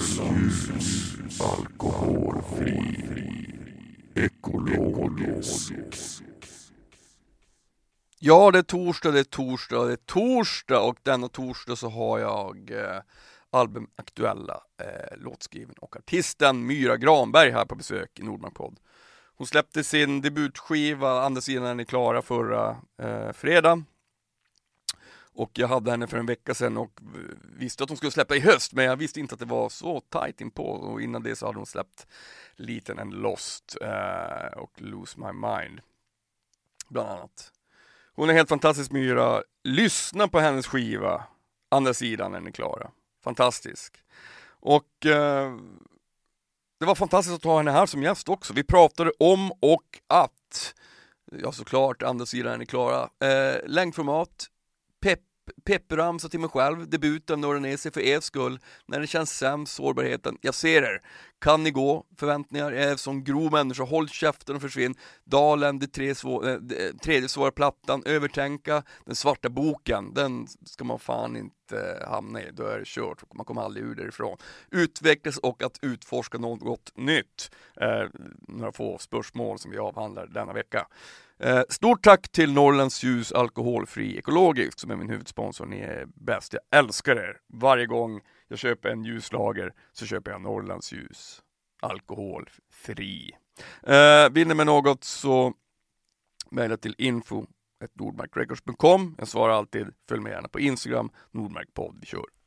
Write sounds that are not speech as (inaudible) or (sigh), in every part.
Ljus, alkoholfri, ekologisk. Ja, det är torsdag, det är torsdag, det är torsdag och denna torsdag så har jag eh, albumaktuella eh, låtskriven och artisten Myra Granberg här på besök i Nordmark podd. Hon släppte sin debutskiva Andra sidan är ni klara förra eh, fredagen och jag hade henne för en vecka sedan och visste att hon skulle släppa i höst men jag visste inte att det var så tight inpå och innan det så hade hon släppt Liten and Lost uh, och Lose My Mind. Bland annat. Hon är helt fantastisk Myra. Lyssna på hennes skiva Andra sidan är ni klara. Fantastisk. Och uh, det var fantastiskt att ha henne här som gäst också. Vi pratade om och att, ja såklart, andra sidan är ni klara. Eh, längdformat, pepp, peppramsa till mig själv, debuten Norranesi för er skull, när det känns sämst, sårbarheten, jag ser er. Kan ni gå? Förväntningar, jag är som grov människa, håll käften och försvinn. Dalen, det tre svå, äh, tredje svåra plattan, övertänka, den svarta boken, den ska man fan inte hamna i, då är det kört, man kommer aldrig ur därifrån. Utvecklas och att utforska något nytt, eh, några få spörsmål som vi avhandlar denna vecka. Eh, stort tack till Norrlands Ljus Alkoholfri Ekologisk som är min huvudsponsor. Ni är bäst, jag älskar er. Varje gång jag köper en ljuslager så köper jag Norrlands Ljus Alkoholfri. Eh, vill ni med något så mejla till info nordmarkrecords.com. Jag svarar alltid. Följ med gärna på Instagram, Nordmarkpodd. Vi kör!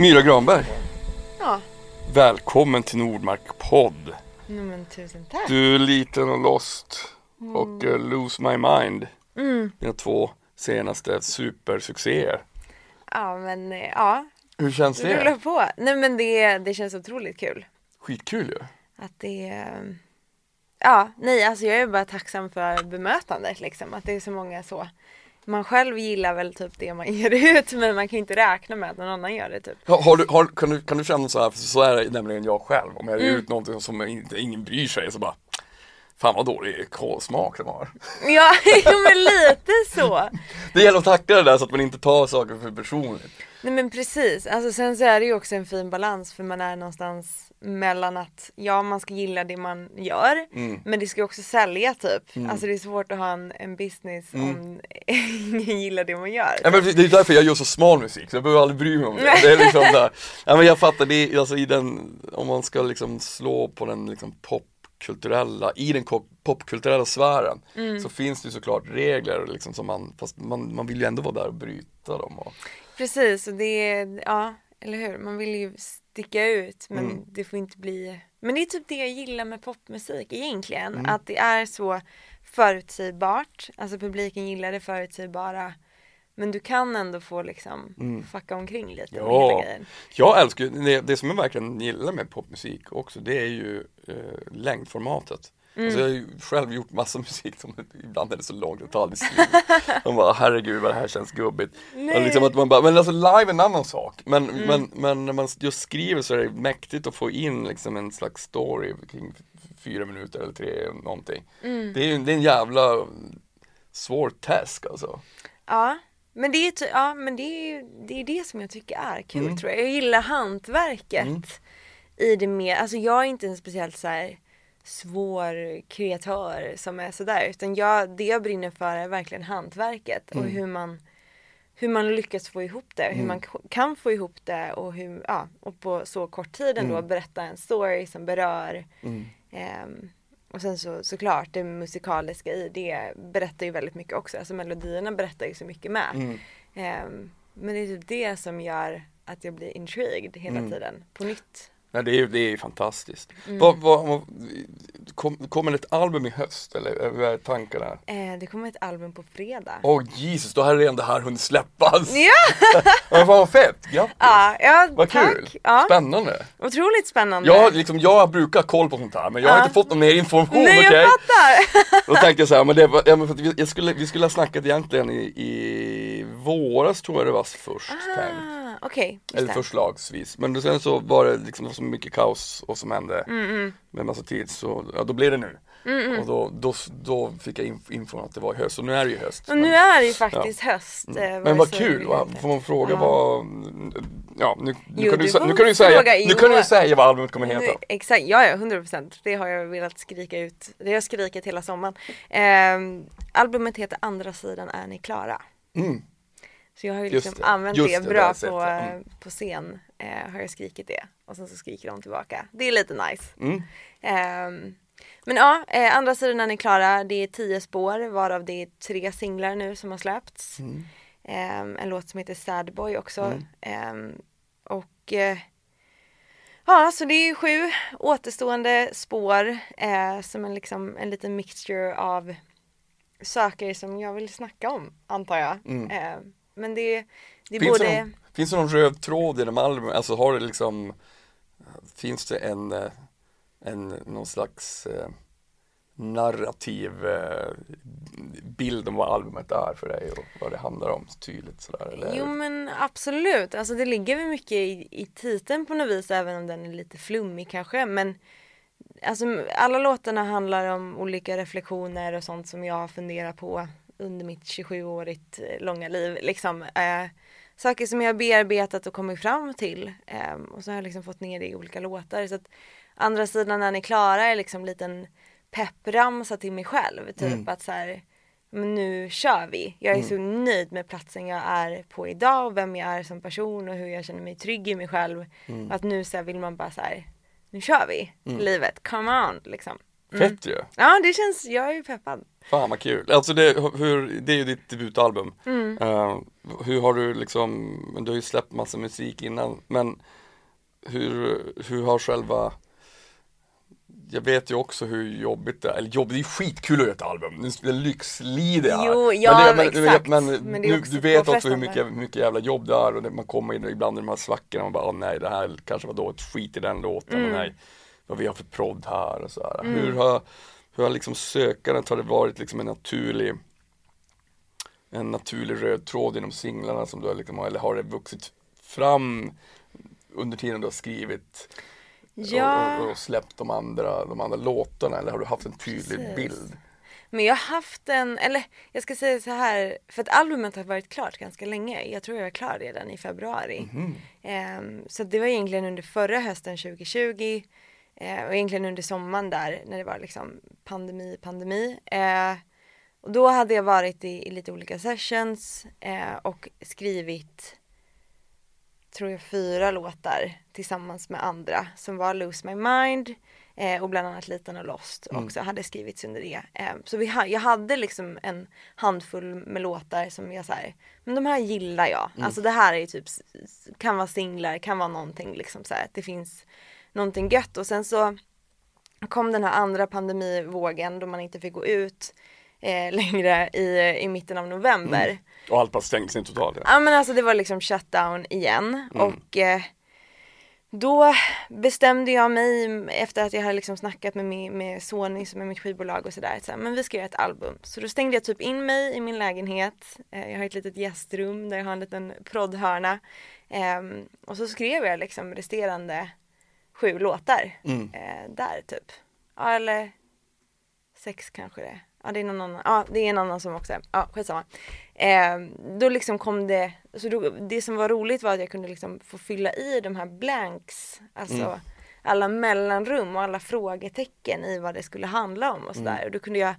Myra Granberg. Ja. Välkommen till Nordmark podd. No, men tusen tack. Du är liten och lost och uh, Lose My Mind. Mm. Dina två senaste supersuccéer. Ja men eh, ja. Hur känns Rulla det? på. Nej men det, det känns otroligt kul. Skitkul ju. Att det eh, Ja, nej alltså jag är bara tacksam för bemötandet liksom. Att det är så många så. Man själv gillar väl typ det man (laughs) ger ut men man kan inte räkna med att någon annan gör det typ. Har, har du, har, kan, du, kan du känna så här, för så är det nämligen jag själv. Om jag ger Mm. ut någonting som inte, ingen bryr sig så bara Fan vad dålig kolsmak de har. (laughs) Ja, (laughs) jo, men lite så. Det gäller att tackla det där så att man inte tar saker för personligt. Nej men precis, alltså sen så är det ju också en fin balans för man är någonstans mellan att ja man ska gilla det man gör Mm. men det ska också sälja typ. Alltså det är svårt att ha en, en business Mm. om (laughs) ingen gillar det man gör. Ja, men det är därför jag gör så smal musik, så jag behöver aldrig bry mig om det. Det är liksom där, (laughs) ja, men jag fattar, det är, alltså i den, om man ska liksom slå på den liksom popkulturella, i den popkulturella sfären Mm. så finns det såklart regler liksom som man, fast man, man vill ju ändå vara där och bryta dem. Och, Precis och det är, ja eller hur, man vill ju sticka ut men Mm. det får inte bli Men det är typ det jag gillar med popmusik egentligen, Mm. att det är så förutsägbart, alltså publiken gillar det förutsägbara men du kan ändå få liksom fucka omkring lite med hela Mm. Ja, jag älskar det, det som jag verkligen gillar med popmusik också det är ju eh, längdformatet. Mm. Alltså jag har ju själv gjort massa (laughs) musik som ibland är det så långt, det tar aldrig slut. Man bara herregud vad det här känns gubbigt. Och liksom att man bara, men alltså live är en annan sak. Men, Mm. men, men när man just skriver så är det mäktigt att få in liksom en slags story kring fyra minuter eller tre någonting. Mm. Det är det är en jävla svår task alltså. Ja, men det är, ja, men det är det, är det som jag tycker är kul Mm. tror jag. Jag gillar hantverket i det mer, alltså jag är inte en speciellt så här svår kreatör som är sådär. Utan jag, det jag brinner för är verkligen hantverket och hur man hur man lyckas få ihop det, hur man kan få ihop det och hur, ja, och på så kort tid ändå berätta en story som berör. Ehm, och sen så såklart det musikaliska i det berättar ju väldigt mycket också, alltså melodierna berättar ju så mycket med. Ehm, men det är typ det som gör att jag blir intrigued hela tiden, på nytt. Nej, det är ju det är fantastiskt. Mm. Vad, vad, vad, kom, kommer ett album i höst eller hur är tankarna? Eh, det kommer ett album på fredag. Åh Jesus, då har redan det här hunnit släppas! (laughs) Ja! (laughs) Men fan vad fett, grattis! ja, ja Vad tack. kul! Ja, Spännande! otroligt spännande. Jag, liksom, jag brukar ha koll på sånt här men jag har Ja. inte fått någon mer information, Nej okej? jag fattar! (laughs) Då tänkte jag så här, men det var, ja, men för vi, jag skulle, vi skulle ha snackat egentligen i, i våras tror jag det var först tänkt. Okej, just Eller förslagsvis. Men sen så var det liksom så mycket kaos och som hände Mm, med massa tid så ja, då blev det nu. Och då, då, då fick jag inf- infon att det var höst och nu är det ju höst. Och nu är det ju faktiskt höst. eh, Men vare vad kul, va? får man fråga Ja. vad, ja nu, nu, Jo, kan, du, du sä- får nu kan du säga, fråga, nu kan du jo. säga vad albumet kommer heta. Exakt, ja ja, 100% Det har jag velat skrika ut. Det har jag skrikit hela sommaren. Ehm, albumet heter Andra sidan är ni klara. Mm. Så jag har ju liksom det, använt just det det, det bra sett, på. Mm. på scen. Eh, har jag skrikit det. Och sen så skriker de tillbaka. Det är lite nice. Mm. Ehm, men ja, eh, andra sidan är ni klara. Det är tio spår varav det är tre singlar nu som har släppts. Mm. Ehm, en låt som heter Sad Boy också. Ehm, och eh, ja, så det är ju sju återstående spår eh, som en, liksom, en liten mixture av saker som jag vill snacka om antar jag. Mm. Ehm, men det, det är Finns, både det någon, finns det någon röd tråd i de albumen? Alltså har det liksom Finns det en, eh, en någon slags eh, narrativ eh, bild om vad albumet är för dig och vad det handlar om tydligt sådär? Eller? Jo men absolut, alltså det ligger väl mycket i, i titeln på något vis även om den är lite flummig kanske men Alltså alla låtarna handlar om olika reflektioner och sånt som jag har funderat på under mitt 27-årigt eh, långa liv liksom eh, Saker som jag bearbetat och kommit fram till eh, och så har jag liksom fått ner det i olika låtar så att Andra sidan när ni är klara är liksom en liten peppramsa till mig själv typ att så här nu kör vi. Jag är så nöjd med platsen jag är på idag och vem jag är som person och hur jag känner mig trygg i mig själv. Att nu så vill man bara så här, nu kör vi livet, come on liksom. Fett ju! Ja det känns, jag är ju peppad. Fan vad kul! Alltså det, hur, det är ju ditt debutalbum. Mm. Eh, hur har du liksom, men du har ju släppt massa musik innan, men hur, hur har själva jag vet ju också hur jobbigt det är, eller jobbigt, det är skitkul att göra ett album, det är lyxliv det är. Jo, ja, men, det, exakt. men, Men nu, du vet också hur mycket, mycket jävla jobb det är och det, man kommer in ibland i de här svackorna och bara, åh nej det här kanske var dåligt, skit i den låten, Mm. nej, vad vi har för prodd här och så här. Hur har, hur har liksom sökandet, har det varit liksom en naturlig en naturlig röd tråd genom singlarna som du har liksom, eller har det vuxit fram under tiden du har skrivit Ja. och, och, och släppt de andra, de andra låtarna eller har du haft en tydlig Precis. bild? Men jag har haft en, eller jag ska säga så här, för att albumet har varit klart ganska länge. Jag tror jag var klar redan i februari. Ehm, så det var egentligen under förra hösten 2020 eh, och egentligen under sommaren där när det var liksom pandemi, pandemi. Eh, och då hade jag varit i, i lite olika sessions eh, och skrivit tror jag fyra låtar tillsammans med andra som var Lose My Mind eh, och bland annat Liten och Lost också hade skrivits under det. Eh, så vi ha, jag hade liksom en handfull med låtar som jag såhär, men de här gillar jag. Alltså det här är ju typ, kan vara singlar, kan vara någonting liksom så här, att det finns någonting gött och sen så kom den här andra pandemivågen då man inte fick gå ut eh, (laughs) längre i, i mitten av november. Och allt bara stängs in totalt. Ja. Ja men alltså det var liksom shutdown igen och eh, då bestämde jag mig efter att jag hade liksom snackat med, min, med Sony som är mitt skivbolag och sådär. Så men vi ska göra ett album. Så då stängde jag typ in mig i min lägenhet. Eh, jag har ett litet gästrum där jag har en liten proddhörna. Ehm, och så skrev jag liksom resterande sju låtar eh, där typ. Ja eller sex kanske det är. Ja det är någon annan, ja det är en annan som också ja skitsamma. Eh, då liksom kom det, så då, det som var roligt var att jag kunde liksom få fylla i de här blanks, alltså alla mellanrum och alla frågetecken i vad det skulle handla om och sådär. Och då kunde jag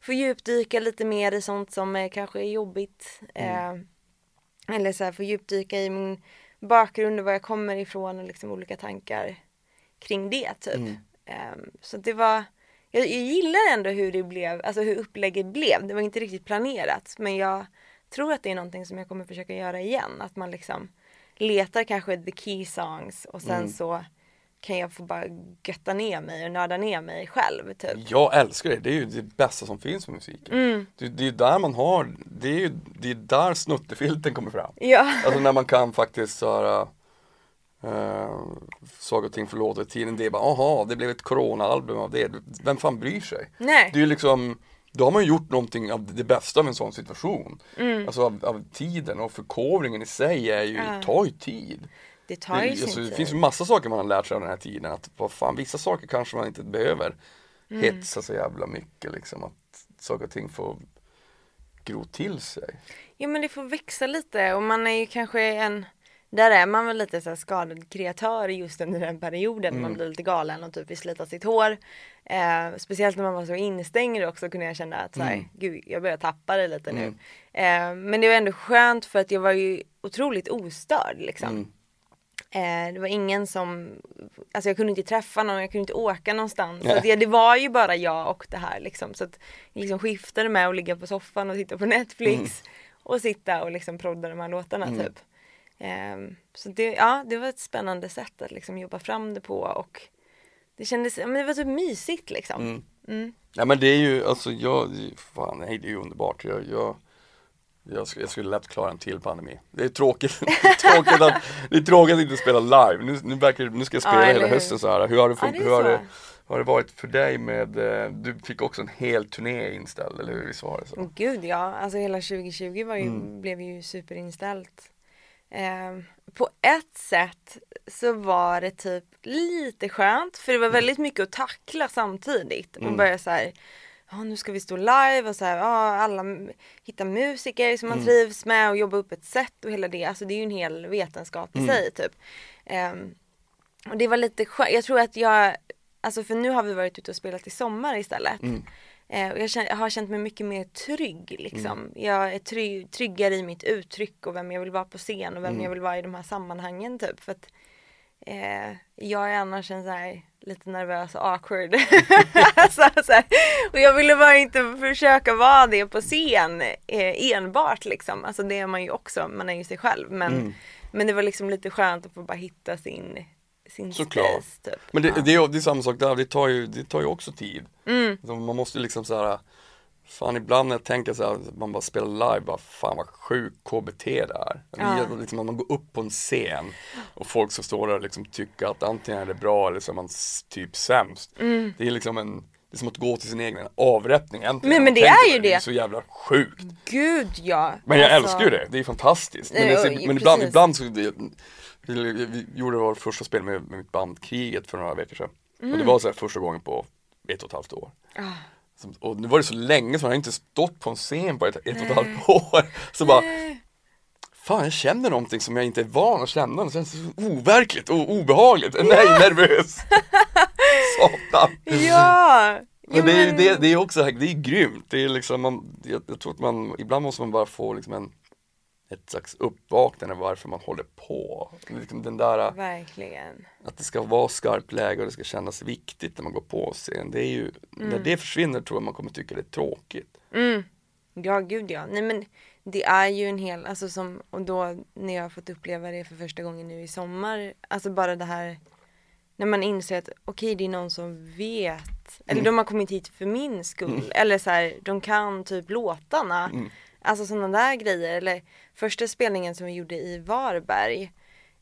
få djupdyka lite mer i sånt som eh, kanske är jobbigt. Eh, eller så här, få djupdyka i min bakgrund och var jag kommer ifrån och liksom olika tankar kring det typ. Ehm, så det var, jag, jag gillar ändå hur det blev, alltså hur upplägget blev. Det var inte riktigt planerat men jag tror att det är någonting som jag kommer försöka göra igen. Att man liksom letar kanske the key songs och sen så kan jag få bara götta ner mig och nörda ner mig själv typ. Jag älskar det, det är ju det bästa som finns med musiken. Mm. Det, det är ju där man har, det är ju det är där snuttefilten kommer fram. Ja. Alltså när man kan faktiskt såhär uh, Saker och ting förlåter tiden, det är bara aha, det blev ett corona-album av det. Vem fan bryr sig? Nej. Det är ju liksom då har man ju gjort någonting av det bästa av en sån situation. Mm. Alltså av, av tiden och förkovringen i sig är ju, Ja. tar ju tid. Det tar ju det, alltså, det finns ju massa saker man har lärt sig av den här tiden. Att vad fan, vissa saker kanske man inte behöver Mm. hetsa så jävla mycket liksom. Att saker och ting får gro till sig. Ja men det får växa lite och man är ju kanske en där är man väl lite så skadad kreatör just under den perioden. Mm. Man blir lite galen och typ vill slita sitt hår. Eh, speciellt när man var så instängd också kunde jag känna att så här, Mm. gud jag börjar tappa det lite nu. Eh, men det var ändå skönt för att jag var ju otroligt ostörd liksom. Mm. Eh, det var ingen som, alltså jag kunde inte träffa någon, jag kunde inte åka någonstans. Så det, det var ju bara jag och det här liksom. Så att jag liksom skiftade med att ligga på soffan och titta på Netflix. Och sitta och liksom prodda de här låtarna Mm. typ. Ehm, så det, ja, det var ett spännande sätt att liksom jobba fram det på och det kändes, ja, men det var typ mysigt liksom. Mm. Mm. Ja men det är ju, alltså jag, fan nej det är ju underbart. Jag, jag, jag, skulle, jag skulle lätt klara en till pandemi. Det är tråkigt, (laughs) det är tråkigt, att, det är tråkigt att inte spela live. Nu, nu, verkar, nu ska jag spela Ja, hela hur? hösten så här. Hur har det, Ja, fun- är hur har så. det, hur har det varit för dig med, eh, du fick också en hel turné inställd, eller hur? Visst var det så? Gud ja, alltså hela 2020 var ju, Mm. blev ju superinställt. Ehm, på ett sätt så var det typ lite skönt för det var väldigt mycket att tackla samtidigt och Mm. börja så här Ja nu ska vi stå live och så här, ja, alla hitta musiker som man Mm. trivs med och jobba upp ett sätt och hela det. Alltså det är ju en hel vetenskap i Mm. sig typ. Ehm, och det var lite skönt. Jag tror att jag, alltså för nu har vi varit ute och spelat i sommar istället. Mm. Eh, och jag, har känt mig mycket mer trygg liksom. Mm. Jag är try, tryggare i mitt uttryck och vem jag vill vara på scen och vem Mm. jag vill vara i de här sammanhangen typ. För att eh, jag är annars en så här lite nervös och awkward. (laughs) alltså, så här, och jag ville bara inte försöka vara det på scen eh, enbart liksom. Alltså det är man ju också, man är ju sig själv. Men, Mm. men det var liksom lite skönt att få bara hitta sin, sin Såklart. space typ. Men det, Ja. det, är, det är samma sak där, det tar ju, det tar ju också tid. Mm. Man måste liksom så här Fan ibland när jag tänker så här, man bara spelar live, bara fan vad sjuk KBT det är. Ja. Liksom att man går upp på en scen och folk som står där och liksom tycker att antingen är det bra eller så är man typ sämst. Mm. Det är liksom en, det är som att gå till sin egen avrättning egentligen. Men- men det är ju Det det. är så jävla sjukt. Gud ja. Men jag Alltså- älskar ju det, det är fantastiskt. Men, det, men ibland, ibland så, det, vi, gjorde vårt första spel med, med mitt band Kriget för några veckor sedan. Och det var så här första gången på ett och ett halvt år. Ah. Som- Och nu var det så länge så man har inte stått på en scen på ett, ett och ett halvt år. Så bara, fan jag känner någonting som jag inte är van att känna. Det känns så overkligt och obehagligt. (laughs) Nej, nervös. (laughs) Satan. Ja! Men det är, det, det är också, det är grymt. Det är liksom, man, jag, jag tror att man, ibland måste man bara få liksom en, ett slags uppvaknande varför man håller på. Liksom den där, Verkligen. att det ska vara skarpt läge och det ska kännas viktigt när man går på scen. Det är ju, när det försvinner tror jag man kommer tycka det är tråkigt. Mm. Ja, gud ja. Nej men det är ju en hel, alltså som, och då när jag har fått uppleva det för första gången nu i sommar, alltså bara det här när man inser att okej det är någon som vet, eller de har kommit hit för min skull, eller så här, de kan typ låtarna. Alltså sådana där grejer, eller första spelningen som vi gjorde i Varberg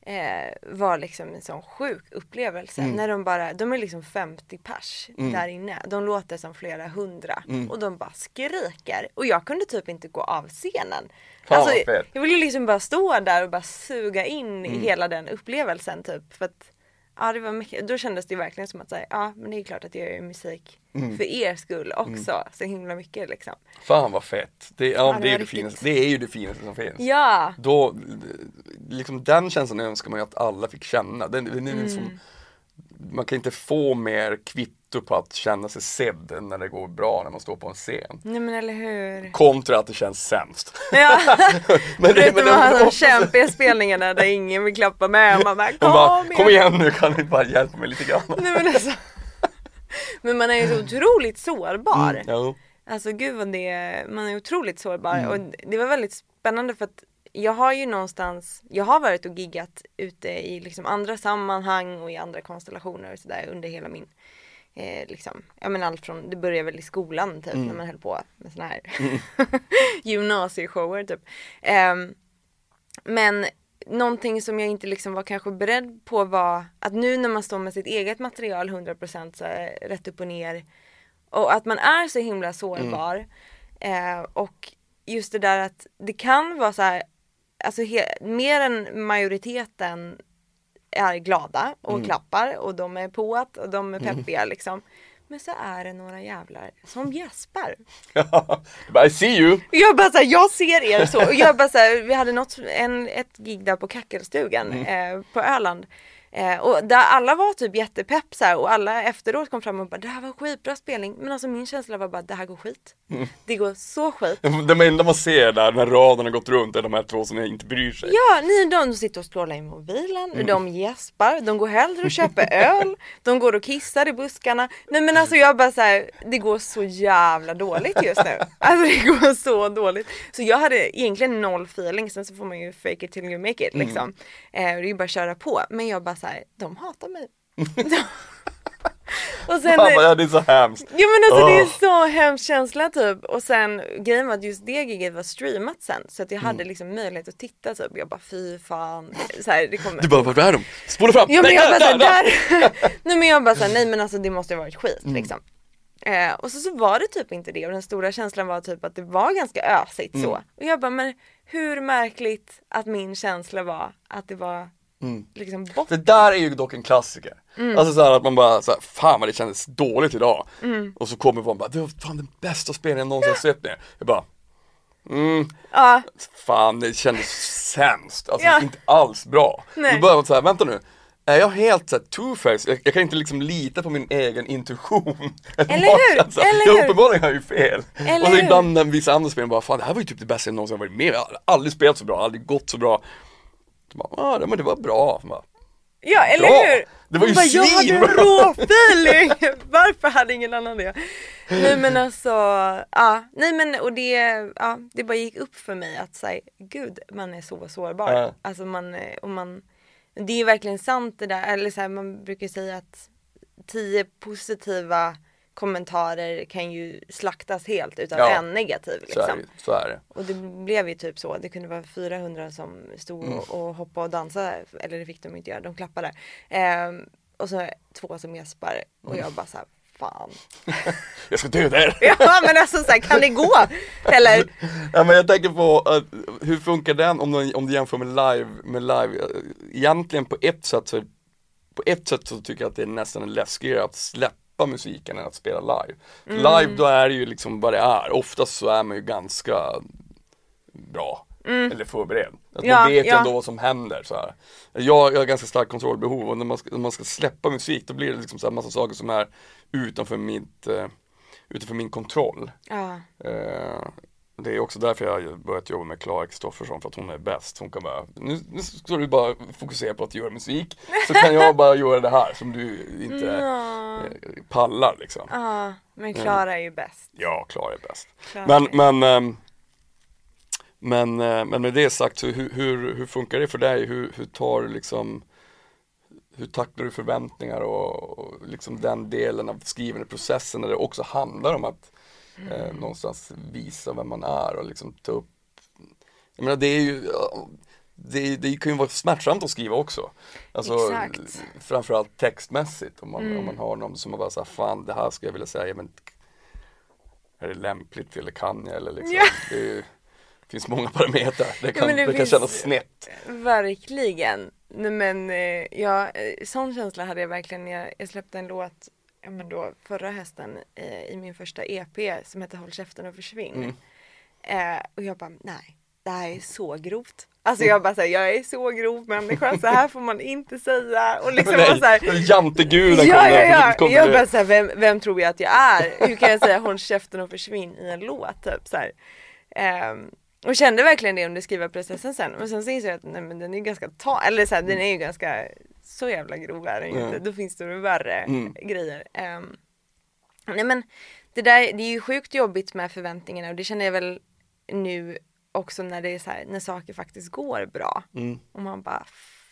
eh, var liksom en sån sjuk upplevelse. När de bara, de är liksom 50 pers där inne. De låter som flera hundra och de bara skriker. Och jag kunde typ inte gå av scenen. Fan, alltså, jag ville liksom bara stå där och bara suga in i hela den upplevelsen typ. För att, ja det var mycket, då kändes det verkligen som att säga, ja men det är klart att jag gör musik för er skull också. Så himla mycket liksom. Fan vad fett. Det, ja, det det, är det, finaste, det är ju det finaste som finns. Ja! Då, liksom den känslan önskar man ju att alla fick känna. Den, den är Mm. liksom, man kan inte få mer kvitto på att känna sig sedd när det går bra när man står på en scen. Nej men eller hur. Kontra att det känns sämst. Ja. (laughs) men Förutom att ha de kämpiga spelningarna där ingen vill klappa med man bara kom, bara, igen. kom igen nu kan ni bara hjälpa mig lite grann. Nej men alltså. Men man är ju så otroligt sårbar. Mm, jo. Alltså gud vad det, man är otroligt sårbar Mm. och det var väldigt spännande för att jag har ju någonstans, jag har varit och giggat ute i liksom andra sammanhang och i andra konstellationer och sådär under hela min Eh, liksom, ja men allt från, det började väl i skolan typ Mm. när man höll på med såna här (laughs) gymnasieshower typ. Ehm, men någonting som jag inte liksom var kanske beredd på var att nu när man står med sitt eget material 100% så rätt upp och ner och att man är så himla sårbar eh, och just det där att det kan vara så här, alltså mer än majoriteten är glada och klappar och de är på att och de är peppiga liksom. Men så är det några jävlar som gäspar. (laughs) I see you! Jag bara såhär, jag ser er så. Och (laughs) jag bara såhär, vi hade något, en, ett gig där på Kackelstugan eh, på Öland. Eh, och där alla var typ jättepepp så här, och alla efteråt kom fram och bara det här var skitbra spelning. Men alltså min känsla var bara det här går skit. Det går så skit. De enda man ser där när raden har gått runt är de här två som inte bryr sig. Ja, ni de sitter och scrollar i mobilen, de gäspar, de går hellre och köper (laughs) öl, de går och kissar i buskarna. Nej men alltså jag bara så här, det går så jävla dåligt just nu. (laughs) Alltså det går så dåligt. Så jag hade egentligen noll feeling, sen så får man ju fake it till you make it liksom. Eh, det är ju bara att köra på. Men jag bara så här, de hatar mig. (laughs) och sen, vad det är så hemskt. Ja men alltså det är så hemsk känsla typ. Och sen grejen var att just det giget var streamat sen. Så att jag Mm. hade liksom möjlighet att titta typ. Jag bara fy fan. Så här, det kommer... Du bara, vart är de? Spola fram! Ja men Nej, jag bara såhär, där, där. (laughs) nej men jag bara såhär, nej men alltså det måste ha varit skit Mm. liksom. Eh, och så, så var det typ inte det och den stora känslan var typ att det var ganska ösigt Mm. så. Och jag bara, men hur märkligt att min känsla var att det var liksom bort. För där är ju dock en klassiker. Mm. Alltså såhär att man bara såhär, fan vad det kändes dåligt idag. Och så kommer man bara, det var fan den bästa spelningen jag någonsin sett nu. Jag bara, mm, Ja, fan det kändes sämst. Alltså Ja. inte alls bra. Nej. Då börjar man såhär, vänta nu. Är jag helt såhär two-faced? Jag, jag kan inte liksom lita på min egen intuition. (laughs) Eller hur? Magkänsla. Eller Jag hur? uppenbarligen har jag ju fel. Eller och så ibland när vissa andra spelare bara, fan det här var ju typ det bästa jag någonsin varit med. Jag har aldrig spelat så bra, aldrig gått så bra. Bara, ah, det, men det var bra. Bara, ja eller Bra! hur? Det var ju bara, jag hade svinbra! rå feeling! (laughs) Varför hade ingen annan det? Nej men alltså, ja, nej men och det, ja, det bara gick upp för mig att säga, gud man är så sårbar. Ja. Alltså man, och man, det är verkligen sant det där, eller så här, man brukar säga att tio positiva kommentarer kan ju slaktas helt utav Ja. en negativ så är liksom. det, så är det. Och det blev ju typ så. Det kunde vara 400 som stod Mm. och, och hoppade och dansade. Eller det fick de inte göra, de klappade. Ehm, och så två som gäspar. Och jag bara såhär, fan. (laughs) Jag ska döda er! (laughs) ja men alltså så här, kan det gå? Eller? Ja, men jag tänker på, uh, hur funkar den om du, om du jämför med live, med live? Uh, Egentligen på ett sätt så, på ett sätt så tycker jag att det är nästan läskigare att släppa musiken än att spela live. För Live då är det ju liksom vad det är, oftast så är man ju ganska bra. Eller förberedd. Att Ja, man vet ja. ändå vad som händer så här. Jag, jag har ganska starkt kontrollbehov och när man, ska, när man ska släppa musik då blir det liksom så massa saker som är utanför mitt, uh, utanför min kontroll. Ja. Eh, det är också därför jag har börjat jobba med Klara Kristoffersson för att hon är bäst. Hon kan bara, nu, nu ska du bara fokusera på att göra musik så kan jag bara göra det här som du inte Ja. eh, pallar liksom. Ja, men Klara är ju bäst. Ja, Klara är bäst. Klara Men, är- men, ehm, men, eh, men med det sagt, så hur, hur, hur funkar det för dig? Hur, hur tar du liksom hur tacklar du förväntningar och, och liksom den delen av skrivandeprocessen när det också handlar om att eh, någonstans visa vem man är och liksom ta upp Jag menar det är ju ja, det, det kan ju vara smärtsamt att skriva också. Alltså Exakt. framförallt textmässigt om man, om man har någon som man bara säger fan det här ska jag vilja säga men är det lämpligt eller kan jag eller liksom Ja. det, ju- det finns många parametrar. Det kan, men det det kan kännas snett. Verkligen. Nej men eh, ja, eh, sån känsla hade jag verkligen jag, jag släppte en låt ja, men då, förra hösten eh, i min första EP som heter Håll käften och försvinn. Mm. Eh, och jag bara, nej, det här är så grovt. Alltså jag bara säger jag är så grov människa, så här får man inte säga. Och liksom Nej, så här, Janteguden Ja, kom ja, ja. Jag bara såhär, vem, vem tror jag att jag är? Hur kan jag säga håll käften och försvinn i en låt? Typ, så. Ehm, och kände verkligen det under skrivarprocessen sen. Men sen så insåg jag att nej, men den är ganska ta eller så här, den är ju ganska så jävla grov är den ju Mm. inte. Då finns det värre Mm. grejer. Ehm, nej men det där, det är ju sjukt jobbigt med förväntningarna och det känner jag väl nu också när det är så här, när saker faktiskt går bra. Mm. Och man bara,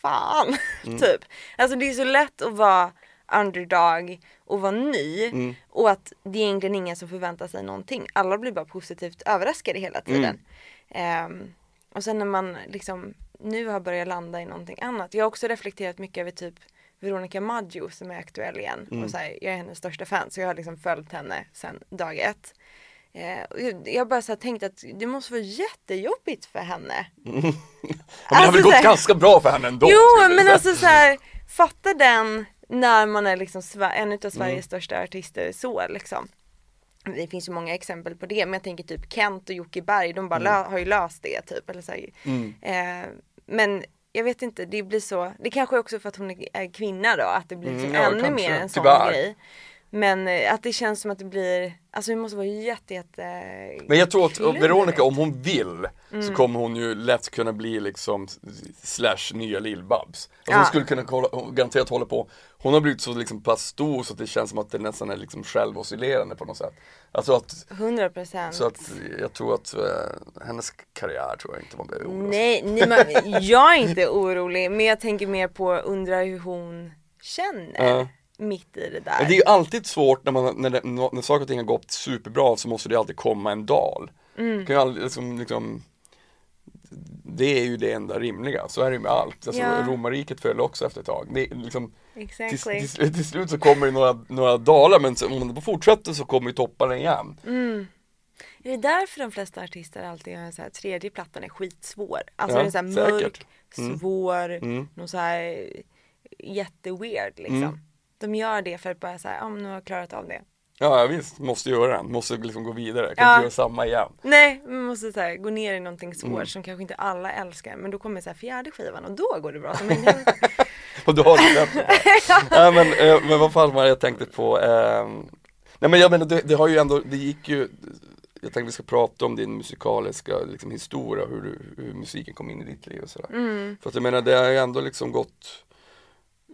fan, (laughs) typ. Alltså det är så lätt att vara underdog och vara ny Mm. och att det är egentligen ingen som förväntar sig någonting. Alla blir bara positivt överraskade hela tiden. Mm. Ehm, och sen när man liksom nu har börjat landa i någonting annat. Jag har också reflekterat mycket över typ Veronica Maggio som är aktuell igen. Mm. Och så här, jag är hennes största fan så jag har liksom följt henne sedan dag ett. Eh, jag- bara så här tänkt att det måste vara jättejobbigt för henne. (laughs) Ja, men det har Alltså, väl gått så här- ganska bra för henne ändå. Jo men säga. alltså så här, (laughs) fatta den när man är liksom en av Sveriges Mm. största artister så liksom. Det finns ju många exempel på det men jag tänker typ Kent och Jocke Berg de bara Mm. har ju löst det typ. Eller så här. Eh, men jag vet inte, det blir så, det kanske är också för att hon är- kvinna då, att det blir liksom Mm, ja, ännu mer en sån Tyvärr. grej. Men eh, att det känns som att det blir, alltså det måste vara jätte jätte Men jag tror att klurigt. Veronica, om hon vill, Mm. så kommer hon ju lätt kunna bli liksom slash nya Lill-Babs. Alltså Ja. hon skulle kunna hon garanterat hålla på, hon har blivit så liksom pass stor så att det känns som att det nästan är liksom självoscillerande på något sätt. Alltså att, 100 procent. så att jag tror att eh, hennes karriär tror jag inte man behöver oroa sig. Nej, nej jag är inte orolig men jag tänker mer på undra hur hon känner Ja. Mitt i det där. Det är ju alltid svårt när, man, när, det, när saker och ting har gått superbra så måste det alltid komma en dal. Mm. Det kan ju aldrig, liksom, liksom, det är ju det enda rimliga, så är det ju med allt. Alltså, Ja. Romarriket föll också efter ett tag. Det, liksom, till, Exactly. till, slut- till slut så kommer det några, några dalar men så, om man fortsätter så kommer ju topparna igen. Mm. Är det därför de flesta artister alltid gör en så här tredje plattan är skitsvår? Alltså Ja, den är så här mörk. Mm. svår, Mm. någon så här jätteweird liksom. Mm. De gör det för att bara säga, ja men nu har jag klarat av det. Ja ja, visst, måste göra den, måste liksom gå vidare, kan Ja. inte göra samma igen. Nej, man måste så här, gå ner i någonting svårt Mm. som kanske inte alla älskar men då kommer så här fjärde skivan och då går det bra. Så, (laughs) men. (laughs) Och du har det (laughs) rätt. Nej men, eh, men vad fan var det jag tänkte på? ehm, nej men jag menar det, det har ju ändå, det gick ju Jag tänkte vi ska prata om din musikaliska liksom, historia, hur, du, hur musiken kom in i ditt liv och sådär. mm, För att jag menar det har ju ändå liksom gått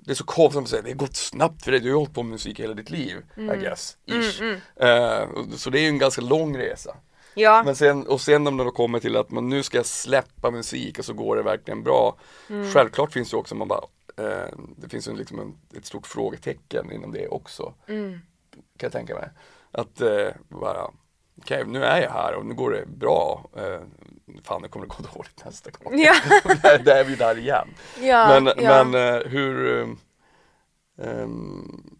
Det är så konstigt att säga, det har gått snabbt för dig, du har hållit på med musik hela ditt liv, I guess, ish. mm, Eh, och- så det är ju en ganska lång resa. Ja, Men sen, och sen om det kommer till att man nu ska släppa musik och så går det verkligen bra. Mm. Självklart finns det också, man bara, eh, det finns ju liksom en, ett stort frågetecken inom det också. mm, Kan jag tänka mig. Att eh, bara, okej nu är jag här och nu går det bra. Eh, fan det kommer att gå (laughs) dåligt nästa gång. Ja. (laughs) där, där är vi där igen. ja, men ja. men eh, hur, ehm,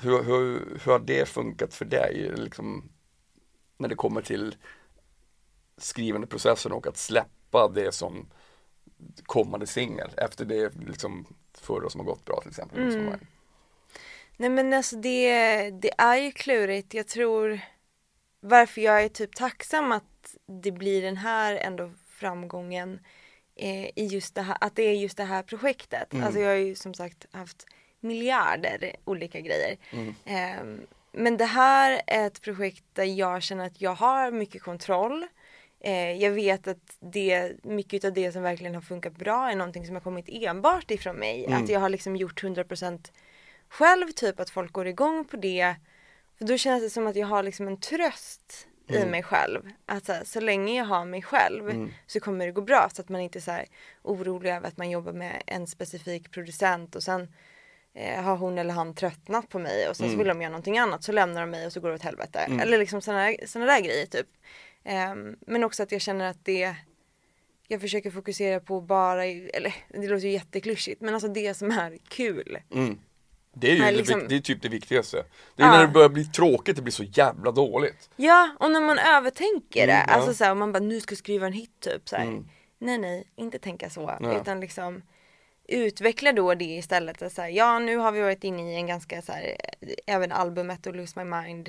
hur, hur, hur har det funkat för dig? Liksom, när det kommer till skrivandeprocessen och att släppa det som kommande singel efter det liksom förra som har gått bra till exempel. Mm. Nej men alltså det, det är ju klurigt. Jag tror varför jag är typ tacksam att det blir den här ändå framgången eh, i just det här, att det är just det här projektet. Mm. Alltså jag har ju som sagt haft miljarder olika grejer. Mm. Ehm, men det här är ett projekt där jag känner att jag har mycket kontroll. Eh, jag vet att det, mycket av det som verkligen har funkat bra är någonting som har kommit enbart ifrån mig. Mm. Att jag har liksom gjort 100% själv, typ att folk går igång på det. För då känns det som att jag har liksom en tröst i Mm. mig själv. Att så, här, så länge jag har mig själv Mm. så kommer det gå bra. Så att man inte är så här orolig över att man jobbar med en specifik producent och sen eh, har hon eller han tröttnat på mig och sen så Mm. vill de göra någonting annat så lämnar de mig och så går det åt helvete. Mm. Eller liksom sådana såna där grejer typ. Ehm, men också att jag känner att det jag försöker fokusera på bara, eller det låter ju jätteklyschigt men alltså det som är kul. Mm. Det är ju det, liksom- det är typ det viktigaste. Det är Ja. när det börjar bli tråkigt, det blir så jävla dåligt. Ja, och när man övertänker det, Mm, ja. alltså såhär om man bara nu ska jag skriva en hit typ så här. Mm. Nej nej, inte tänka så. Ja. Utan liksom utveckla då det istället. Så här, ja nu har vi varit inne i en ganska så här, även albumet och Lose My Mind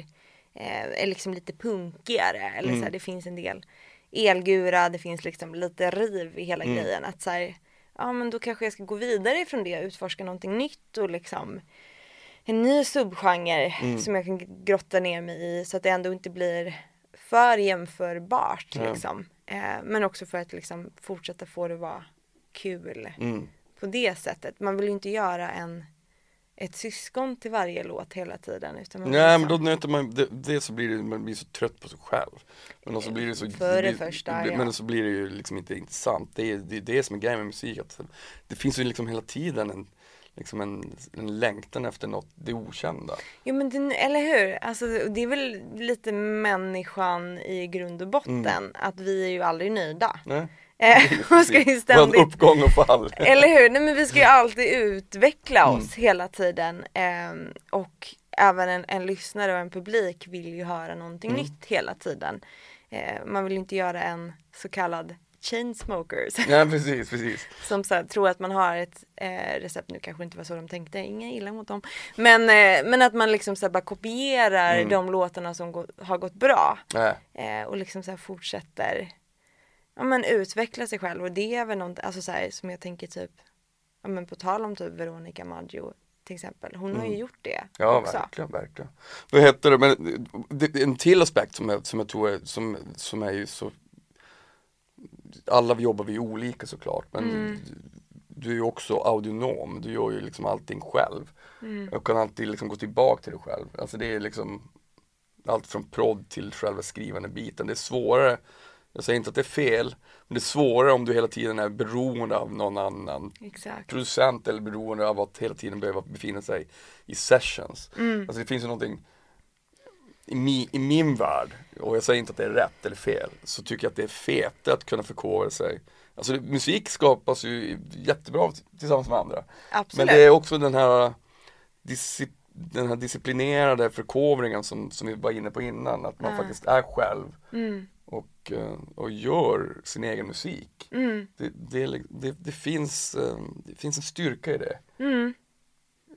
eh, är liksom lite punkigare. Eller Mm. så här, det finns en del elgura, det finns liksom lite riv i hela Mm. grejen. Att så här, ja men då kanske jag ska gå vidare ifrån det och utforska någonting nytt och liksom en ny subgenre Mm. som jag kan grotta ner mig i så att det ändå inte blir för jämförbart Ja. liksom. Eh, men också för att liksom fortsätta få det vara kul Mm. på det sättet. Man vill ju inte göra en, ett syskon till varje låt hela tiden. Utan man Nej men då nöter man, det, det så blir det, man blir så trött på sig själv. Men så blir det så, För det första, blir- ja. Men så blir det ju liksom inte intressant. Det är det, är det som är grejen med musik. Att det finns ju liksom hela tiden en, liksom en, en längtan efter något, det okända. Jo men det, eller hur? Alltså, det är väl lite människan i grund och botten. Mm. Att vi är ju aldrig nöjda. Nej? Eh, (laughs) (laughs) ska ju ständigt uppgång och fall. (laughs) Eller hur? Nej men vi ska ju alltid utveckla Mm. oss hela tiden. Ehm, och även en, en lyssnare och en publik vill ju höra någonting Mm. nytt hela tiden. Eh, man vill ju inte göra en så kallad chainsmokers. Nej precis, precis. som så här, tror att man har ett eh, recept, nu kanske inte var så de tänkte, inga illa mot dem. Men, eh, men att man liksom så här, bara kopierar Mm. de låtarna som gå, har gått bra. Nej. Eh, och liksom så här fortsätter ja, men utveckla sig själv och det är väl något alltså så här, som jag tänker typ ja, men på tal om typ Veronica Maggio till exempel. Hon har ju gjort det Mm. Ja också. verkligen, verkligen. Vad heter det, men det, en till aspekt som jag, som jag tror är, som, som är ju så Alla jobbar vi olika såklart men Mm. du är ju också audionom, du gör ju liksom allting själv. Mm. Och kan alltid liksom gå tillbaka till dig själv. Alltså det är liksom allt från prodd till själva skrivande biten. Det är svårare, jag säger inte att det är fel, men det är svårare om du hela tiden är beroende av någon annan Exakt. producent eller beroende av att hela tiden behöva befinna sig i sessions. Mm. Alltså det finns ju någonting i, mi, i min värld, och jag säger inte att det är rätt eller fel, så tycker jag att det är fete att kunna förkovra sig. Alltså musik skapas ju jättebra tillsammans med andra. Absolut. Men det är också den här, den här disciplinerade förkovringen som, som vi var inne på innan, att man Ja. faktiskt är själv Mm. Och, eh, och gör sin egen musik. Mm. Det, det, det, det, finns, eh, det finns en styrka i det. Mm.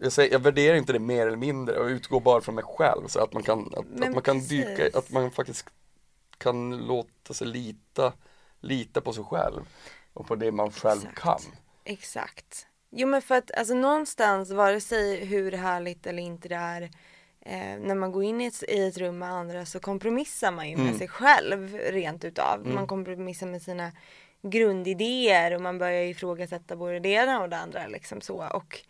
Jag, säger, jag värderar inte det mer eller mindre och utgår bara från mig själv så att man kan, att, Men att man kan precis. dyka, att man faktiskt kan låta sig lita, lita på sig själv och på det man själv Exakt. kan. Exakt. Jo men för att alltså någonstans, vare sig hur härligt eller inte det är, eh, när man går in i ett, i ett rum med andra så kompromissar man ju med Mm. sig själv rent utav. Man kompromissar med sina grundidéer och man börjar ifrågasätta både det ena och det andra liksom så. Och,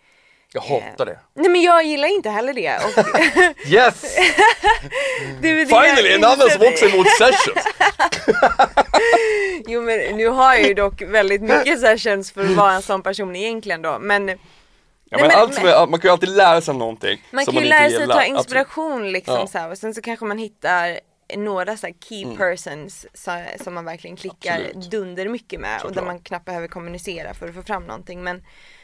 Jag hatar det. nej men jag gillar inte heller det. Och, (laughs) (laughs) Yes! det Finally! En annan som också är emot sessions! (laughs) Jo men nu har jag ju dock väldigt mycket sessions för att vara en sån person egentligen då. Men Ja, Nej, men allt är, man kan ju alltid lära sig någonting Man kan ju lära sig gillar. ta Absolut. inspiration liksom Ja. så här, och sen så kanske man hittar några så key Mm. persons så, som man verkligen klickar Absolut. dunder mycket med och där Såklart. man knappt behöver kommunicera för att få fram någonting men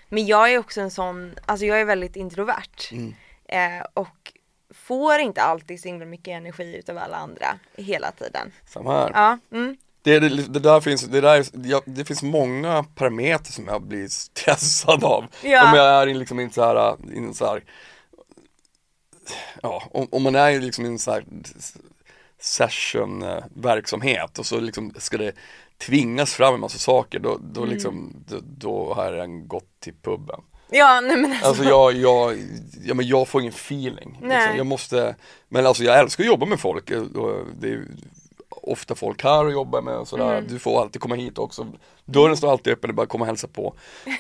Men jag är också en sån, alltså jag är väldigt introvert Mm. eh, och får inte alltid så himla mycket energi utav alla andra hela tiden. Samma här. Ja, mm, Det, det, det där finns, det där, ja, det finns många parametrar som jag blir stressad av. Ja. Om jag är liksom i en så här, i en så här ja, om, om man är liksom i en så här session eh, verksamhet och så liksom ska det tvingas fram en massa saker då, då Mm. liksom, då, då har jag gått till puben. ja nej men alltså, Alltså jag, jag, ja, men jag får ingen feeling. Nej. Liksom. Jag måste, men alltså jag älskar att jobba med folk. Det är ofta folk här och jobbar med och sådär. Mm. Du får alltid komma hit också. Dörren står alltid öppen, det är bara att komma och hälsa på.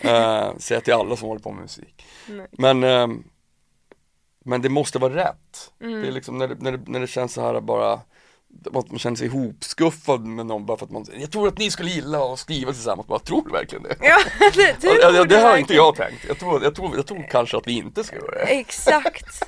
Uh, (laughs) säga till alla som håller på med musik. Nej. Men, ehm, men det måste vara rätt. Mm. Det är liksom när det, när, det, när det känns så här bara att man känner sig ihopskuffad med någon bara för att man, jag tror att ni skulle gilla att skriva tillsammans, bara tror du verkligen det? ja, (laughs) det, ja, det borde har inte jag tänkt. Jag tror, jag tror, jag tror kanske att vi inte ska göra det. Exakt.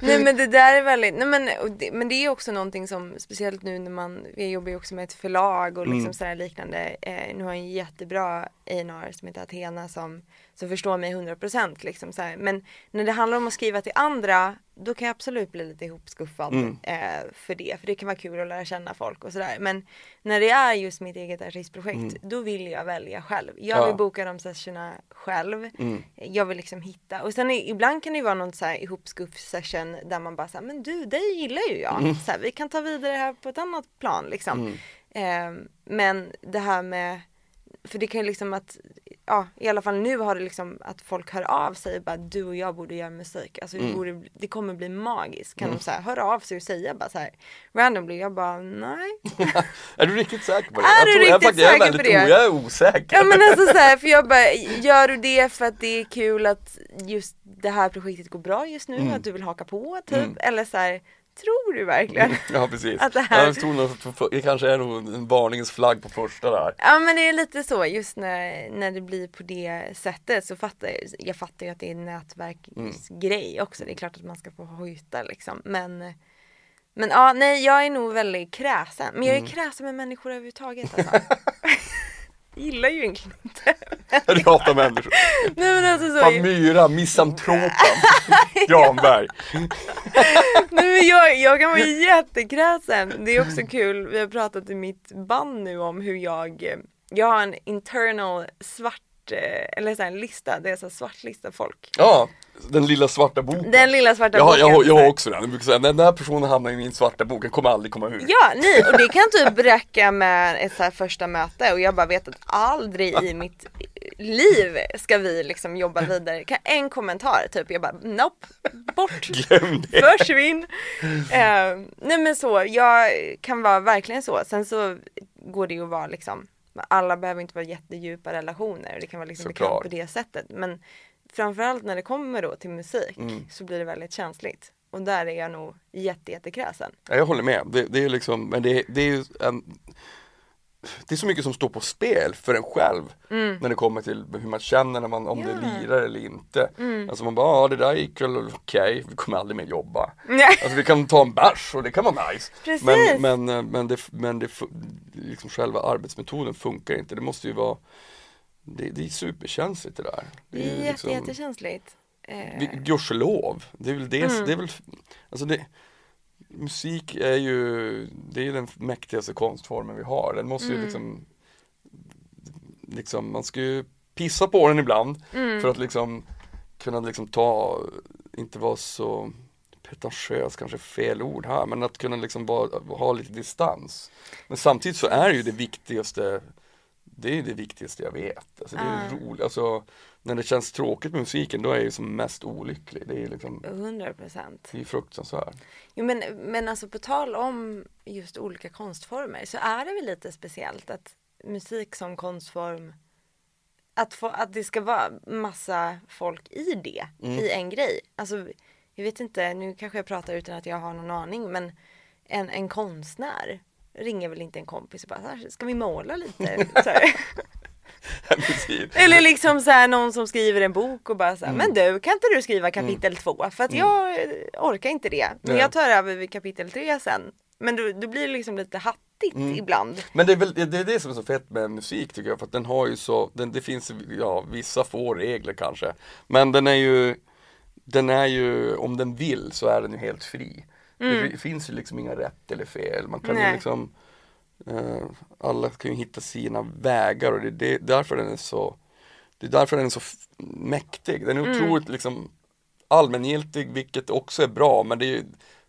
Nej men det där är väldigt, nej men, det, men det är också någonting som, speciellt nu när man, jag jobbar ju också med ett förlag och liksom Mm. sådär liknande. Eh, nu har jag en jättebra A&R som heter Athena som, som förstår mig 100% liksom så här. Men när det handlar om att skriva till andra, då kan jag absolut bli lite ihopskuffad Mm. eh, för det. För det kan vara kul att lära känna folk och sådär. Men när det är just mitt eget artistprojekt, då vill jag välja själv. Jag Mm. Ja. vill boka de sessionerna själv. Mm. Jag vill liksom hitta, och sen ibland kan det vara någon så här ihopskuff session där man bara säger men du dig gillar ju jag. Mm. Så här, vi kan ta vidare det här på ett annat plan liksom. Ehm, men det här med, för det kan ju liksom att, ja i alla fall nu har det liksom att folk hör av sig och bara du och jag borde göra musik. Alltså Mm. det, borde, det kommer bli magiskt. Kan de så här höra av sig och säga bara så här randomly, jag bara nej. (laughs) Är du riktigt säker på det? Är jag du tror, jag, riktigt jag är säker väldigt på det? jag är osäker. Ja men alltså så (laughs) här, för jag bara, gör du det för att det är kul att just det här projektet går bra just nu, Mm. att du vill haka på typ. Mm. Eller så här, tror du verkligen? Ja precis. Att det här- tror nog det kanske är nog en varningens flagg på första där. Ja men det är lite så just när, när det blir på det sättet så fattar jag, jag fattar ju att det är en nätverksgrej också. Det är klart att man ska få hojta liksom. Men, men ja, nej jag är nog väldigt kräsen. Men jag är kräsen med människor överhuvudtaget (laughs) alltså. Jag gillar ju egentligen inte. (laughs) Jag hatar människor. Nej men alltså så. Fan Myra, misantropen. (laughs) Granberg. Nej, men jag, jag kan vara jättekräsen. Det är också kul, vi har pratat i mitt band nu om hur jag, eh, jag har en internal svart, eller så en lista, det är så här svart lista folk. Ja, den lilla svarta boken. Den lilla svarta jag, boken. jag, jag har också den. Jag brukar säga, den här personen hamnar i min svarta bok, den kommer aldrig komma ur. Ja, nej, och det kan typ räcka med ett så här första möte och jag bara vet att aldrig i (laughs) mitt liv ska vi liksom jobba vidare. Kan en kommentar typ, jag bara nope, bort. (laughs) Glöm det. Försvinn! Eh, nej men så, jag kan vara verkligen så. Sen så går det ju att vara liksom, alla behöver inte vara jättedjupa relationer. Det kan vara liksom bekant på det sättet. Men framförallt när det kommer då till musik Mm. så blir det väldigt känsligt. Och där är jag nog jätte, jättekräsen. Ja, jag håller med. Det, det är liksom, men det, det är ju en det är så mycket som står på spel för en själv när det kommer till hur man känner när man, om det Mm. Ja. lirar eller inte. Alltså man bara, ja det där gick väl okej, vi kommer aldrig mer jobba. Alltså vi kan ta en bärs och det kan vara nice. Precis. Men, men, eh, men, det, men det, liksom själva arbetsmetoden funkar inte. Det måste ju vara, det, det är superkänsligt det där. Det är jätte, liksom- jättekänsligt. Eh, Gudskelov, det är väl det, Mm. det är väl, alltså det, musik är ju, det är ju den mäktigaste konstformen vi har, den måste ju Mm. liksom, liksom, man ska ju pissa på den ibland Mm. för att liksom kunna liksom ta, inte vara så pretentiös kanske fel ord här, men att kunna liksom vara, ha lite distans. Men samtidigt så är det ju det viktigaste, det är ju det viktigaste jag vet. Alltså det är Ah. roligt, alltså när det känns tråkigt med musiken då är jag ju som mest olycklig. Det är liksom, 100 procent. det är fruktansvärt. Jo men, men alltså på tal om just olika konstformer så är det väl lite speciellt att musik som konstform att, få, att det ska vara massa folk i det, Mm. i en grej. Alltså jag vet inte, nu kanske jag pratar utan att jag har någon aning men en, en konstnär ringer väl inte en kompis och bara ska vi måla lite? (laughs) (laughs) Eller liksom så här, någon som skriver en bok och bara så här, Mm. men du kan inte du skriva kapitel två för att jag eh, orkar inte det. Men Nej. jag tar över vid kapitel tre sen. Men då, då blir liksom lite hattigt Mm. ibland. Men det är väl det, är det som är så fett med musik tycker jag, för att den har ju så, den, det finns ja, vissa få regler kanske. Men den är ju, den är ju, om den vill så är den ju helt fri. Det finns ju liksom inga rätt eller fel, man kan ju Nej. liksom eh, Alla kan ju hitta sina vägar och det är det, därför den är så Det är därför den är så mäktig, den är otroligt liksom allmängiltig vilket också är bra men det är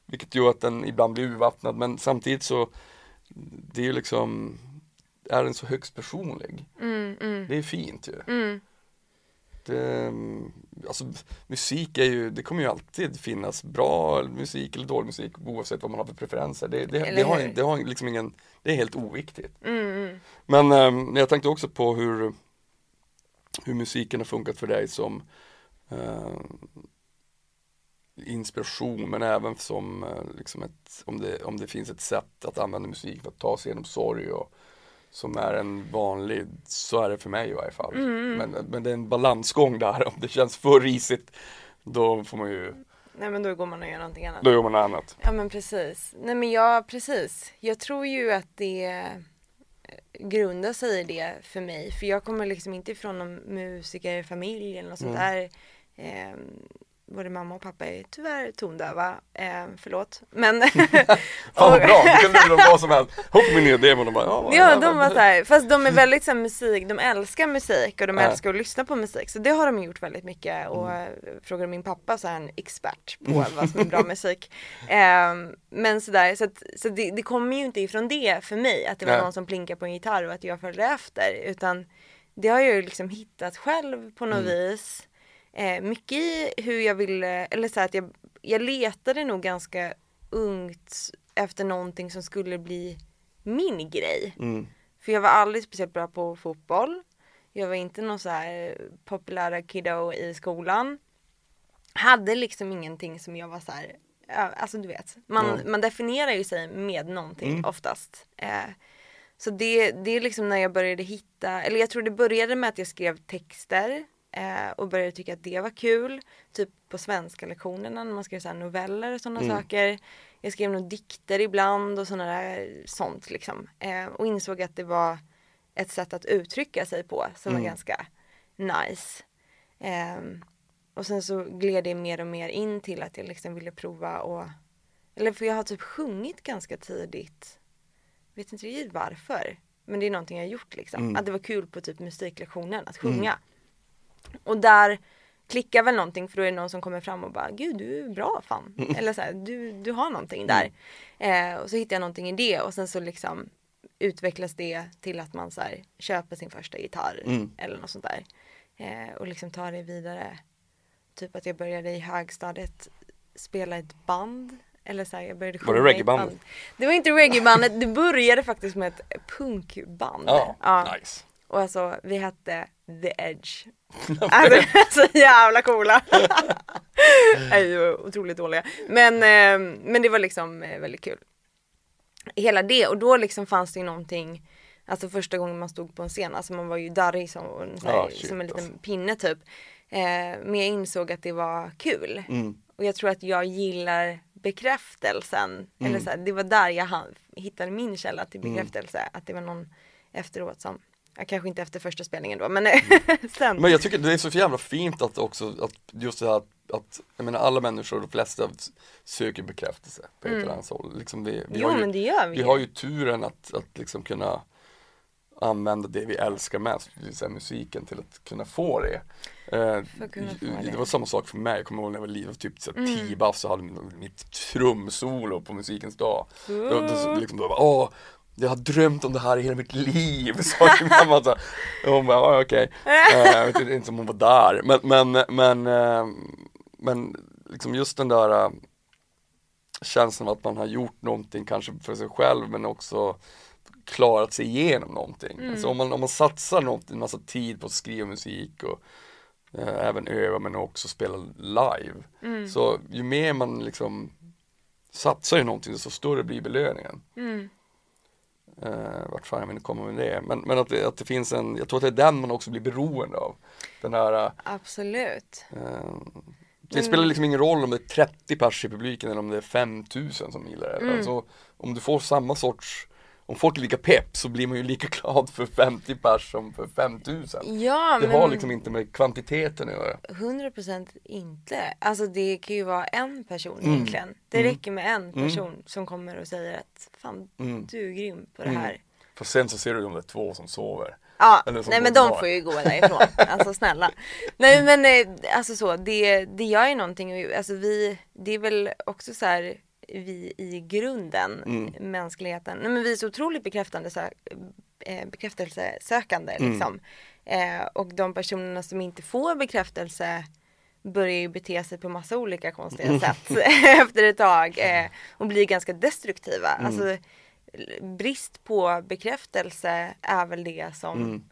Vilket gör att den ibland blir urvattnad. Men samtidigt så Det är ju liksom Är den så högst personlig? Mm, mm, Det är fint ju. Mm. Det, alltså, musik är ju, det kommer ju alltid finnas bra musik eller dålig musik oavsett vad man har för preferenser. Det, det, det, har, det har liksom ingen, det är helt oviktigt. Mm, mm. Men eh, jag tänkte också på hur, hur musiken har funkat för dig som eh, inspiration men även som eh, liksom ett, om det, om det finns ett sätt att använda musik för att ta sig igenom sorg och som är en vanlig, så är det för mig i varje fall. Men, men det är en balansgång där, om det känns för risigt då får man ju, Nej men då går man och gör någonting annat. då gör man något annat. Ja men precis. Nej men ja precis. Jag tror ju att det eh, grundar sig i det för mig. För jag kommer liksom inte ifrån någon musikerfamilj eller något sånt där. Eh, både mamma och pappa är tyvärr tondöva. Eh, förlåt. Men (laughs) Fan vad bra, du göra vad som helst. Hopp min nya demo, de bara, ja, Ja de var såhär, fast de är väldigt så här, musik, de älskar musik och de Ja. älskar att lyssna på musik. Så det har de gjort väldigt mycket och Mm. äh, frågar min pappa så är han expert på vad som är bra (laughs) musik. Ehm, men sådär, så, att, så det, det kommer ju inte ifrån det för mig, att det var Nej. någon som plinkade på en gitarr och att jag följde efter. Utan det har jag ju liksom hittat själv på något Mm. vis. Eh, mycket i hur jag ville, eller så att jag, jag letade nog ganska ungt efter någonting som skulle bli min grej. Mm. För jag var aldrig speciellt bra på fotboll. Jag var inte någon så här populära kiddo i skolan. hade liksom ingenting som jag var så här, alltså du vet, man, Ja. man definierar ju sig med någonting Mm. oftast. Eh, så det, det är liksom när jag började hitta, eller jag tror det började med att jag skrev texter eh, och började tycka att det var kul. Typ på svenska lektionerna när man skrev så noveller och sådana Mm. saker. Jag skrev nog dikter ibland och sådana där sånt liksom. Eh, och insåg att det var ett sätt att uttrycka sig på som Mm. var ganska nice. Ehm, och sen så gled det mer och mer in till att jag liksom ville prova och Eller för jag har typ sjungit ganska tidigt. Vet inte riktigt varför. Men det är någonting jag har gjort liksom. Mm. Att det var kul på typ musiklektionen att sjunga. Och där klickar väl någonting för då är det någon som kommer fram och bara Gud du är bra fan. Eller så här, du, du har någonting där. Eh, och så hittar jag någonting i det och sen så liksom utvecklas det till att man så här, köper sin första gitarr Mm. eller något sånt där. Eh, och liksom tar det vidare. Typ att jag började i högstadiet spela ett band. Eller så här, jag började Var det sjunga i ett reggaebandet? band. Det var inte reggaebandet, det började faktiskt med ett punkband. Ja, nice. Och alltså vi hette The Edge. (laughs) alltså, (laughs) så jävla coola. (laughs) Vi var otroligt dåliga. Men, eh, men det var liksom eh, väldigt kul. Hela det och då liksom fanns det ju någonting Alltså första gången man stod på en scen, alltså man var ju darrig som, här, shit, som en liten alltså. pinne typ. Eh, men jag insåg att det var kul. Mm. Och jag tror att jag gillar bekräftelsen. Eller Mm. så här, det var där jag hittade min källa till bekräftelse. Att det var någon efteråt som, ja, kanske inte efter första spelningen då, men (laughs) sen. Men jag tycker det är så jävla fint att också, att just det här att, jag menar alla människor, de flesta söker bekräftelse på ett eller annat håll. Liksom vi, vi, Mm. jo har ju, men det vi, vi har ju turen att, att liksom kunna använda det vi älskar mest, det vill säga musiken, till att kunna få det. Eh, kunna få det. det. var samma sak för mig, jag kommer ihåg när jag var liten, typ så Mm. tio bast så hade mitt trumsolo på musikens dag. Då, då, liksom, då bara, åh, jag har drömt om det här i hela mitt liv, (laughs) sa min mamma så. Och hon bara, ja okej. Eh, Jag vet inte- inte om hon var där, men, men, men, eh, men liksom just den där eh, känslan av att man har gjort någonting kanske för sig själv men också klarat sig igenom någonting. Mm. Alltså om man, om man satsar en massa tid på att skriva musik och eh, även öva men också spela live. Mm. Så ju mer man liksom satsar i någonting desto större blir belöningen. Mm. Eh, vart fan jag vill komma med det. Men, men att, att det finns en, jag tror att det är den man också blir beroende av. Den här Absolut. Eh, det spelar liksom ingen roll om det är 30 pers i publiken eller om det är 5000 som gillar det. Mm. Alltså, om du får samma sorts, om folk är lika pepp så blir man ju lika (laughs) glad för 50 pers som för 5000. Ja Det men har liksom inte med kvantiteten att göra. 100% inte. Alltså det kan ju vara en person Mm. egentligen. Det Mm. räcker med en person som kommer och säger att fan Mm. du är grym på det Mm. här. För sen så ser du om det är två som sover. Ja, som nej men de får ju gå därifrån. (laughs) alltså snälla. Nej men eh, alltså så, det, det gör ju någonting. Alltså vi, det är väl också så här vi i grunden, Mm. mänskligheten, nej men vi är så otroligt bekräftande sö- eh, bekräftelsesökande Mm. liksom. Eh, och de personerna som inte får bekräftelse börjar ju bete sig på massa olika konstiga Mm. sätt (laughs) efter ett tag eh, och blir ganska destruktiva. Mm. Alltså brist på bekräftelse är väl det som Mm.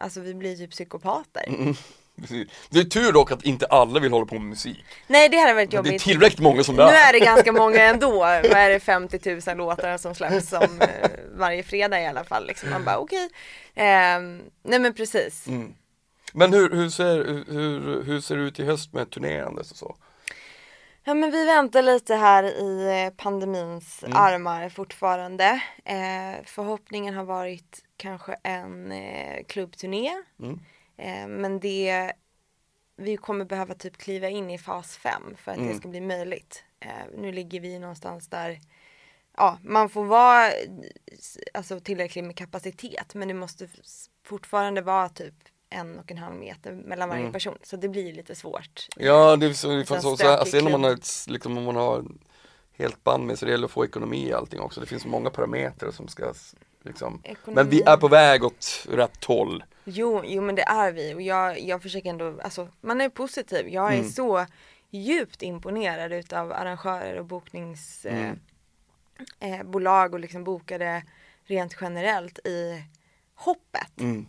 Alltså vi blir typ psykopater. Precis. Det är tur dock att inte alla vill hålla på med musik. Nej det hade varit Det är jobbigt. tillräckligt många som det Nu är. är det ganska många (laughs) ändå. Vad är det 50 000 låtar som släpps som, eh, varje fredag i alla fall. Liksom. Man bara okej. Ehm, nej men precis. Mm. Men hur, hur, ser, hur, hur ser det ut i höst med turnerandes och så? Ja men vi väntar lite här i eh, pandemins Mm. armar fortfarande. Eh, förhoppningen har varit kanske en eh, klubbturné. Mm. Eh, men det, vi kommer behöva typ kliva in i fas 5 för att Mm. det ska bli möjligt. Eh, nu ligger vi någonstans där ja, man får vara alltså, tillräckligt med kapacitet men det måste fortfarande vara typ en och en halv meter mellan varje Mm. person så det blir lite svårt. Ja, det är så, det Sen så, så, alltså, när man har liksom, om man har helt band med så det gäller att få ekonomi i allting också. Det finns många parametrar som ska liksom Ekonomi. Men vi är på väg åt rätt håll. Jo, jo men det är vi och jag, jag försöker ändå, alltså man är positiv. Jag är Mm. så djupt imponerad utav arrangörer och bokningsbolag eh, Mm. eh, och liksom bokade rent generellt i hoppet. Mm.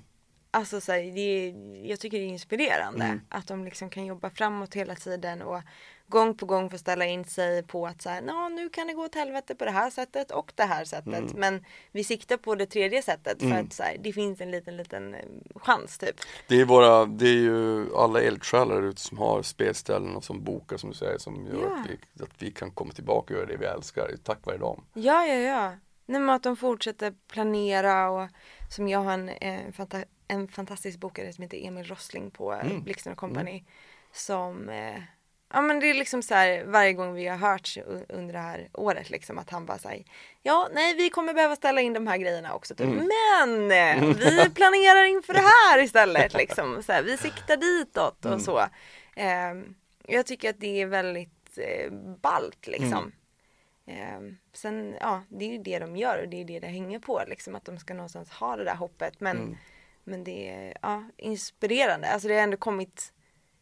Alltså så här, det är, jag tycker det är inspirerande Mm. att de liksom kan jobba framåt hela tiden och gång på gång få ställa in sig på att så här, "Nå, nu kan det gå åt helvete på det här sättet och det här sättet. Mm. Men vi siktar på det tredje sättet för att så här, det finns en liten, liten eh, chans typ. Det är våra, det är ju alla eldsjälar ute som har spelställen och som bokar som du säger som gör Ja. att, vi, att vi kan komma tillbaka och göra det vi älskar tack vare dem. Ja, ja, ja. Nej, men att de fortsätter planera och som jag har en, en, fanta en fantastisk bokare som heter Emil Rossling på mm. Blixten Company. Som, eh, ja men det är liksom så här varje gång vi har hört under det här året liksom att han bara säger Ja, nej vi kommer behöva ställa in de här grejerna också typ. Men eh, vi (laughs) planerar inför det här istället liksom. Så här, vi siktar ditåt och så. Eh, jag tycker att det är väldigt eh, ballt liksom. Eh, sen, ja, det är ju det de gör och det är det det hänger på liksom att de ska någonstans ha det där hoppet. Men, men det är ja, inspirerande. Alltså det har ändå kommit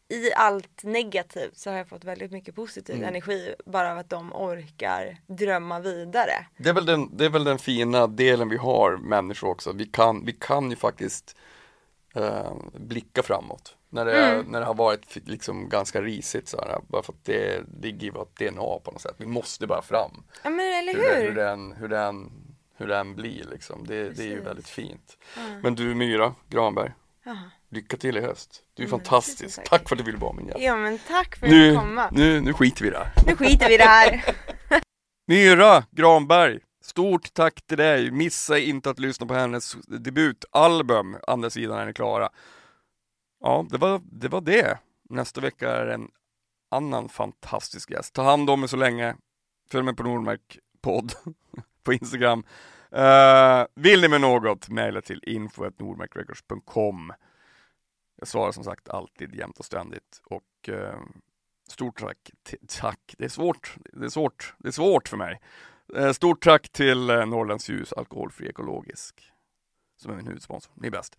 i allt negativt så har jag fått väldigt mycket positiv energi bara av att de orkar drömma vidare. Det är, väl den, det är väl den fina delen vi har människor också. Vi kan, vi kan ju faktiskt eh, blicka framåt. När det, är, när det har varit liksom ganska risigt så här, bara för att det ligger i vårt DNA på något sätt. Vi måste bara fram. Ja men eller Hur, hur? hur, den, hur, den, hur den blir liksom. Det, det är ju väldigt fint. Men du Myra Granberg, Ja. Lycka till i höst. Du är Mm, fantastisk. tack. För att du ville vara min gäst. ja men tack för att du komma. nu, nu skiter vi i det här. Nu skiter vi i det här. (laughs) Myra Granberg, stort tack till dig. Missa inte att lyssna på hennes debutalbum, Andra sidan är ni klara. Ja, det var, det var det. Nästa vecka är en annan fantastisk gäst. Ta hand om er så länge. Följ mig på Nordmark podd (laughs) på Instagram. Uh, vill ni med något, mejla till info.nordmarkrecords.com. Jag svarar som sagt alltid jämt och ständigt och eh, stort tack, tack, det är svårt, det är svårt, det är svårt för mig. Eh, stort tack till eh, Norrlands Ljus Alkoholfri Ekologisk som är min huvudsponsor. Ni är bäst.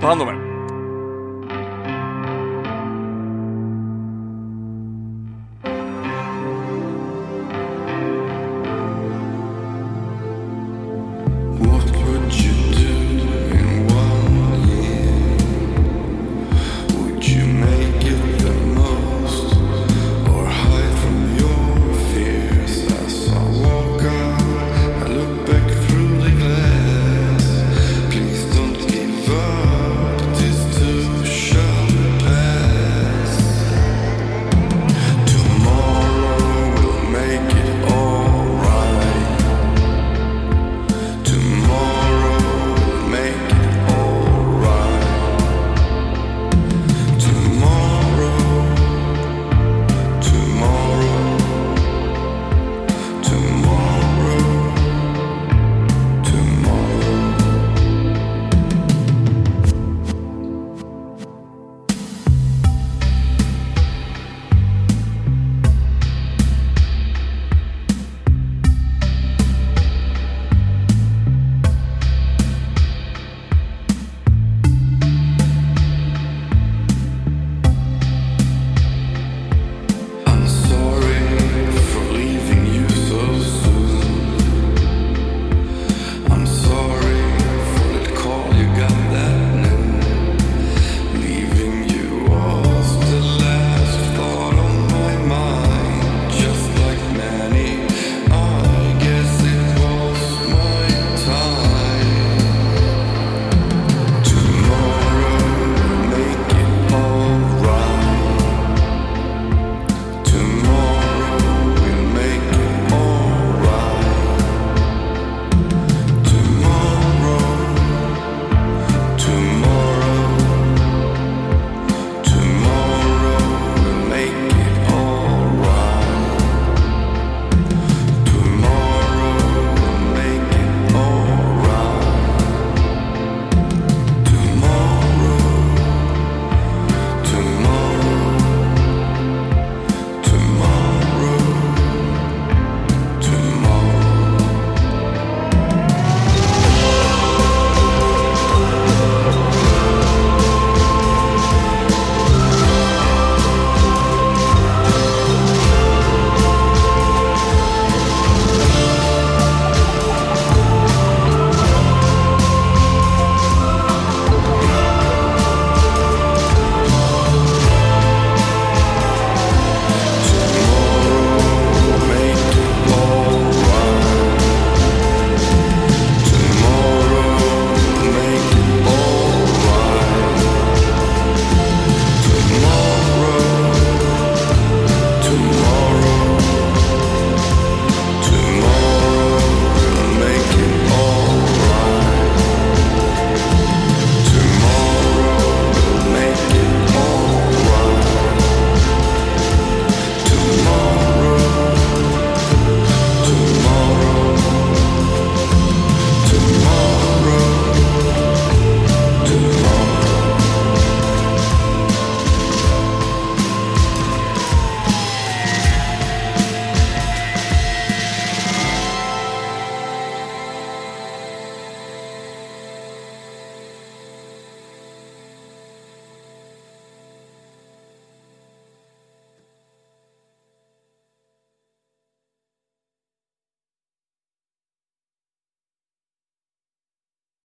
Ta hand om er.